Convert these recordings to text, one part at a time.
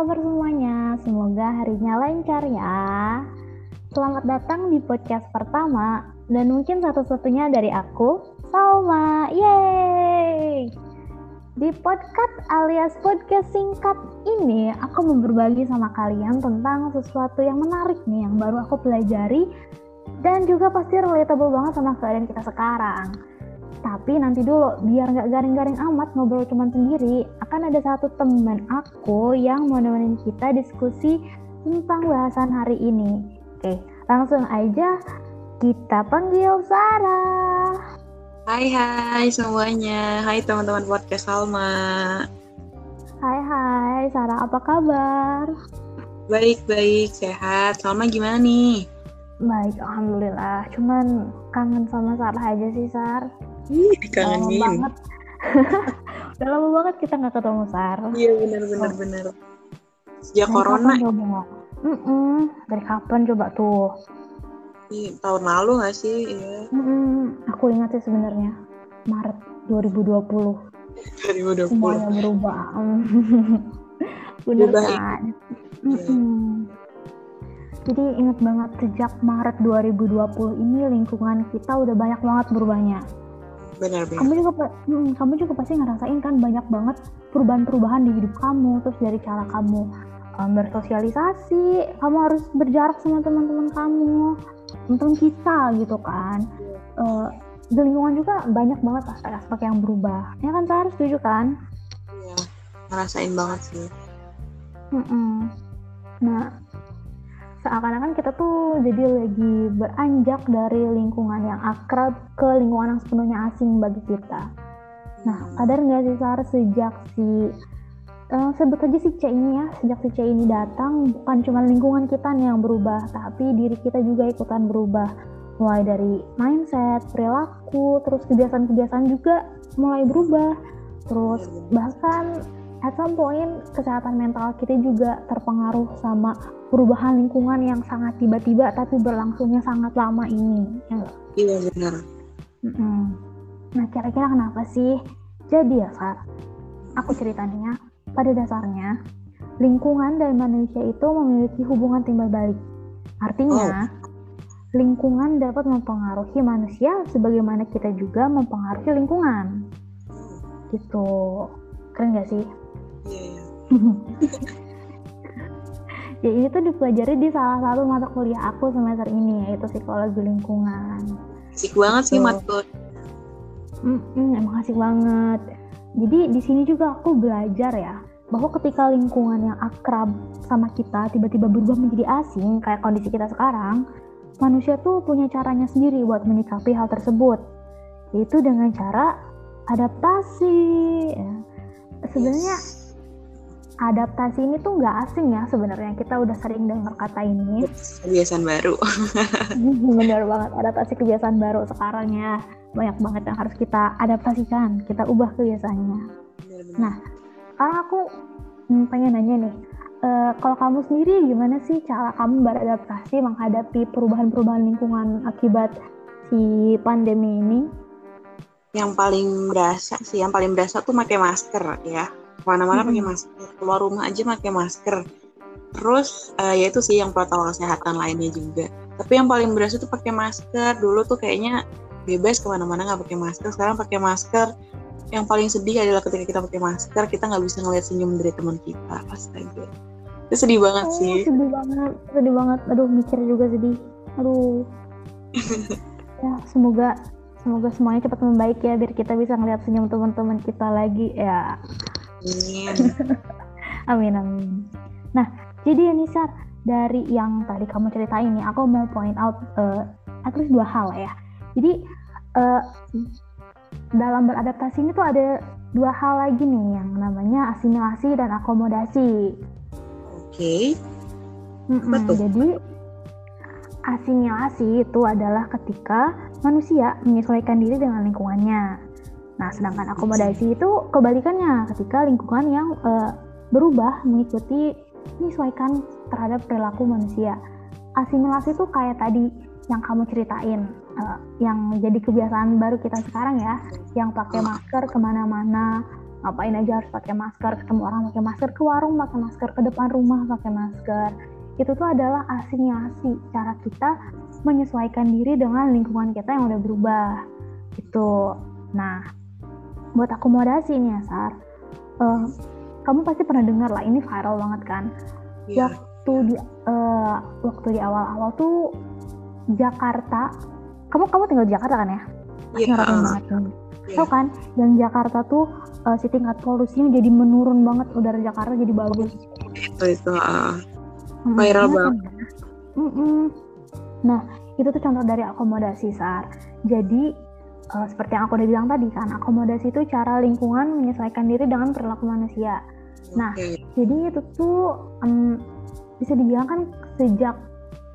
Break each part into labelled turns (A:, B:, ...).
A: kabar semuanya? Semoga harinya lancar ya. Selamat datang di podcast pertama dan mungkin satu-satunya dari aku, Salma. Yeay! Di podcast alias podcast singkat ini, aku mau berbagi sama kalian tentang sesuatu yang menarik nih yang baru aku pelajari dan juga pasti relatable banget sama keadaan kita sekarang. Tapi nanti dulu, biar nggak garing-garing amat ngobrol cuman sendiri, akan ada satu teman aku yang mau nemenin kita diskusi tentang bahasan hari ini. Oke, langsung aja kita panggil Sarah.
B: Hai hai semuanya, hai teman-teman podcast Salma.
A: Hai hai, Sarah apa kabar?
B: Baik baik, sehat. Salma gimana nih?
A: Baik, alhamdulillah. Cuman kangen sama Sarah aja sih, Sar.
B: Ih, dikangenin.
A: Lama banget. Udah lama banget kita nggak ketemu, Sar.
B: Iya benar benar
A: Oh.
B: benar. Sejak
A: Dari
B: corona,
A: coba? Mm-mm. Dari kapan coba tuh?
B: Ih, tahun lalu nggak sih? Iya.
A: Mm-mm. Aku ingat sih sebenarnya Maret 2020
B: 2020.
A: semuanya berubah. Bener
B: Berubah,
A: kan? Mm-mm. Jadi ingat banget sejak Maret 2020 ini lingkungan kita udah banyak banget berubahnya.
B: Benar benar.
A: Kamu juga pa- mm, kamu juga pasti ngerasain kan banyak banget perubahan-perubahan di hidup kamu, terus dari cara kamu um, bersosialisasi, kamu harus berjarak sama teman-teman kamu, teman-teman kita gitu kan. Eh, di lingkungan juga banyak banget aspek-aspek yang berubah. Ya kan, saya harus setuju kan?
B: Iya. Ngerasain banget sih.
A: Mm-mm. Nah, seakan-akan kita tuh jadi lagi beranjak dari lingkungan yang akrab ke lingkungan yang sepenuhnya asing bagi kita. Nah, sadar nggak sih Sar sejak si eh, sebut aja si C ini ya, sejak si C ini datang bukan cuma lingkungan kita nih yang berubah, tapi diri kita juga ikutan berubah. Mulai dari mindset, perilaku, terus kebiasaan-kebiasaan juga mulai berubah. Terus bahkan at some point kesehatan mental kita juga terpengaruh sama perubahan lingkungan yang sangat tiba-tiba tapi berlangsungnya sangat lama ini. Ya?
B: Iya benar.
A: Mm-mm. Nah, kira-kira kenapa sih? Jadi ya, Sar, aku ceritanya, pada dasarnya, lingkungan dan manusia itu memiliki hubungan timbal balik. Artinya, lingkungan dapat mempengaruhi manusia sebagaimana kita juga mempengaruhi lingkungan. Gitu. Keren gak sih? Ya ini tuh dipelajari di salah satu mata kuliah aku semester ini, yaitu psikologi lingkungan.
B: Asik banget sih
A: Betul.
B: matkul.
A: Emang asik banget. Jadi di sini juga aku belajar ya bahwa ketika lingkungan yang akrab sama kita tiba-tiba berubah menjadi asing kayak kondisi kita sekarang, manusia tuh punya caranya sendiri buat menyikapi hal tersebut, yaitu dengan cara adaptasi. ya. Sebenarnya adaptasi ini tuh nggak asing ya sebenarnya kita udah sering dengar kata ini.
B: kebiasaan baru.
A: Bener banget, adaptasi kebiasaan baru sekarang ya. Banyak banget yang harus kita adaptasikan, kita ubah kebiasaannya. Nah, sekarang aku hmm, pengen nanya nih, eh, kalau kamu sendiri gimana sih cara kamu beradaptasi menghadapi perubahan-perubahan lingkungan akibat si pandemi ini?
B: yang paling berasa sih, yang paling berasa tuh pakai masker ya. Ke mana-mana
A: pakai
B: masker, keluar rumah aja pakai masker. Terus eh, ya itu sih yang protokol kesehatan lainnya juga. Tapi yang paling berasa tuh pakai masker. Dulu tuh kayaknya bebas ke mana-mana nggak pakai masker. Sekarang pakai masker. Yang paling sedih adalah ketika kita pakai masker, kita nggak bisa ngeliat senyum dari teman kita. Astaga. Itu sedih banget
A: Oh,
B: sih.
A: sedih banget, sedih banget. Aduh, mikir juga sedih. Aduh. ya, semoga semoga semuanya cepat membaik ya biar kita bisa ngeliat senyum teman-teman kita lagi ya.
B: Amin.
A: Amin amin. Nah, jadi ya Nisar, dari yang tadi kamu ceritain nih, aku mau point out eh, at least dua hal ya. Jadi eh, dalam beradaptasi ini tuh ada dua hal lagi nih yang namanya asimilasi dan akomodasi.
B: Oke. Apa tuh?
A: Jadi asimilasi itu adalah ketika manusia menyesuaikan diri dengan lingkungannya. Nah, sedangkan akomodasi itu kebalikannya ketika lingkungan yang eh, berubah mengikuti menyesuaikan terhadap perilaku manusia. Asimilasi itu kayak tadi yang kamu ceritain, eh, yang jadi kebiasaan baru kita sekarang ya, yang pakai masker ke mana-mana, ngapain aja harus pakai masker ketemu orang pakai masker ke warung pakai masker ke depan rumah pakai masker. Itu tuh adalah asimilasi cara kita menyesuaikan diri dengan lingkungan kita yang udah berubah. Itu nah buat akomodasi nih ya Sar uh, kamu pasti pernah dengar lah ini viral banget kan yeah. waktu di uh, waktu di awal-awal tuh Jakarta kamu kamu tinggal di Jakarta kan ya
B: Iya. Yeah. banget
A: kan yeah. Tau kan dan Jakarta tuh uh, si tingkat polusinya jadi menurun banget udara Jakarta jadi bagus
B: itu itu uh, viral hmm, banget
A: mm -mm. nah itu tuh contoh dari akomodasi sar jadi uh, seperti yang aku udah bilang tadi kan akomodasi itu cara lingkungan menyesuaikan diri dengan perilaku manusia nah okay. jadi itu tuh um, bisa dibilang kan sejak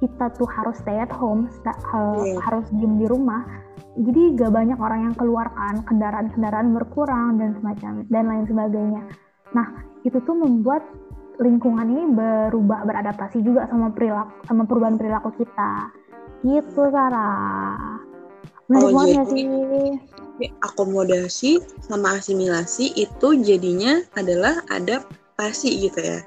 A: kita tuh harus stay at home, uh, yeah. harus diem di rumah, jadi gak banyak orang yang keluar kan kendaraan-kendaraan berkurang dan semacam dan lain sebagainya nah itu tuh membuat lingkungan ini berubah beradaptasi juga sama perilaku sama perubahan perilaku kita gitu Sarah
B: Menarik oh, jadi, sih. akomodasi sama asimilasi itu jadinya adalah adaptasi gitu ya?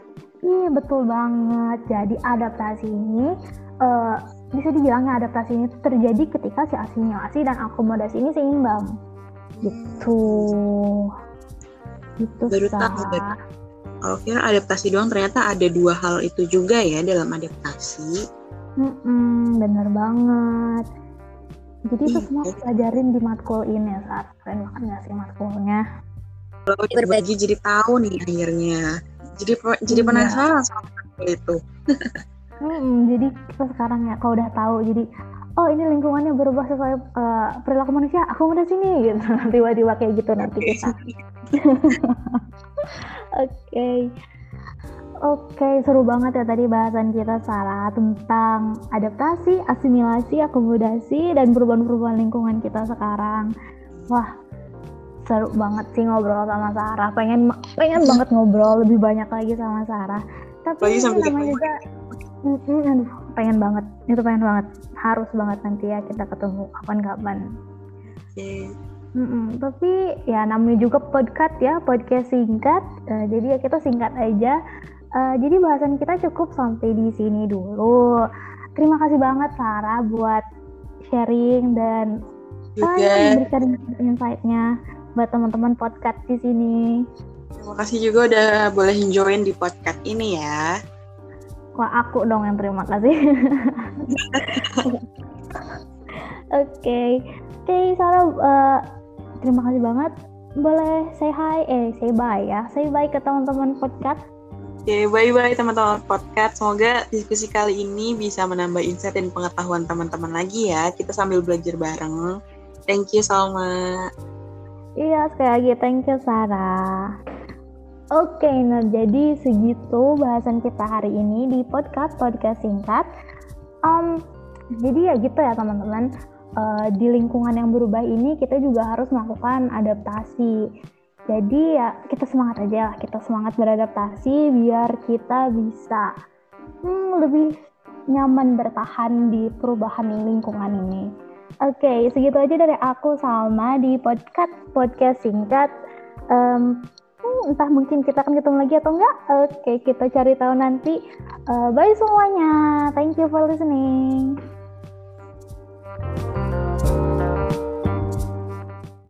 A: Iya betul banget. Jadi adaptasi ini uh, bisa dibilangnya adaptasi ini terjadi ketika si asimilasi dan akomodasi ini seimbang. Gitu. Gitu
B: baru tahu kalau kira adaptasi doang ternyata ada dua hal itu juga ya dalam adaptasi.
A: Mm-mm, bener banget jadi itu semua iya. pelajarin di matkul ini ya saat keren banget nggak sih matkulnya
B: kalau berbagi jadi tahu nih akhirnya jadi jadi iya. penasaran sama matkul itu
A: Hmm, jadi kita sekarang ya kalau udah tahu jadi oh ini lingkungannya berubah sesuai uh, perilaku manusia, aku udah sini gitu. Tiba-tiba kayak gitu nanti kita. Oke. Oke, seru banget ya tadi bahasan kita Sarah tentang adaptasi, asimilasi, akomodasi, dan perubahan-perubahan lingkungan kita sekarang. Wah, seru banget sih ngobrol sama Sarah. Pengen pengen banget ngobrol lebih banyak lagi sama Sarah. Tapi namanya juga Mm-mm, aduh, pengen banget. Itu pengen banget. Harus banget nanti ya kita ketemu kapan-kapan.
B: Okay.
A: Mm-mm, tapi ya namanya juga podcast ya, podcast singkat. Uh, jadi ya kita singkat aja. Uh, jadi bahasan kita cukup sampai di sini dulu. Terima kasih banget Sarah buat sharing dan
B: juga
A: memberikan insight-nya buat teman-teman podcast di sini.
B: Terima kasih juga udah boleh join di podcast ini ya.
A: Wah aku dong yang terima kasih. Oke, okay. oke okay, Sarah, uh, terima kasih banget. Boleh say hi, eh say bye ya, say bye ke teman-teman podcast.
B: Oke, okay, bye-bye teman-teman podcast. Semoga diskusi kali ini bisa menambah insight dan pengetahuan teman-teman lagi ya. Kita sambil belajar bareng. Thank you Salma.
A: Iya, sekali lagi thank you Sarah. Oke, nah jadi segitu bahasan kita hari ini di podcast podcast singkat. Um, jadi ya gitu ya teman-teman. Uh, di lingkungan yang berubah ini kita juga harus melakukan adaptasi. Jadi ya kita semangat aja lah, kita semangat beradaptasi biar kita bisa hmm, lebih nyaman bertahan di perubahan lingkungan ini. Oke, okay, segitu aja dari aku Salma di podcast podcast singkat. Um, hmm, entah mungkin kita akan ketemu lagi atau enggak. Oke, kita cari tahu nanti. Uh, bye semuanya. Thank you for listening.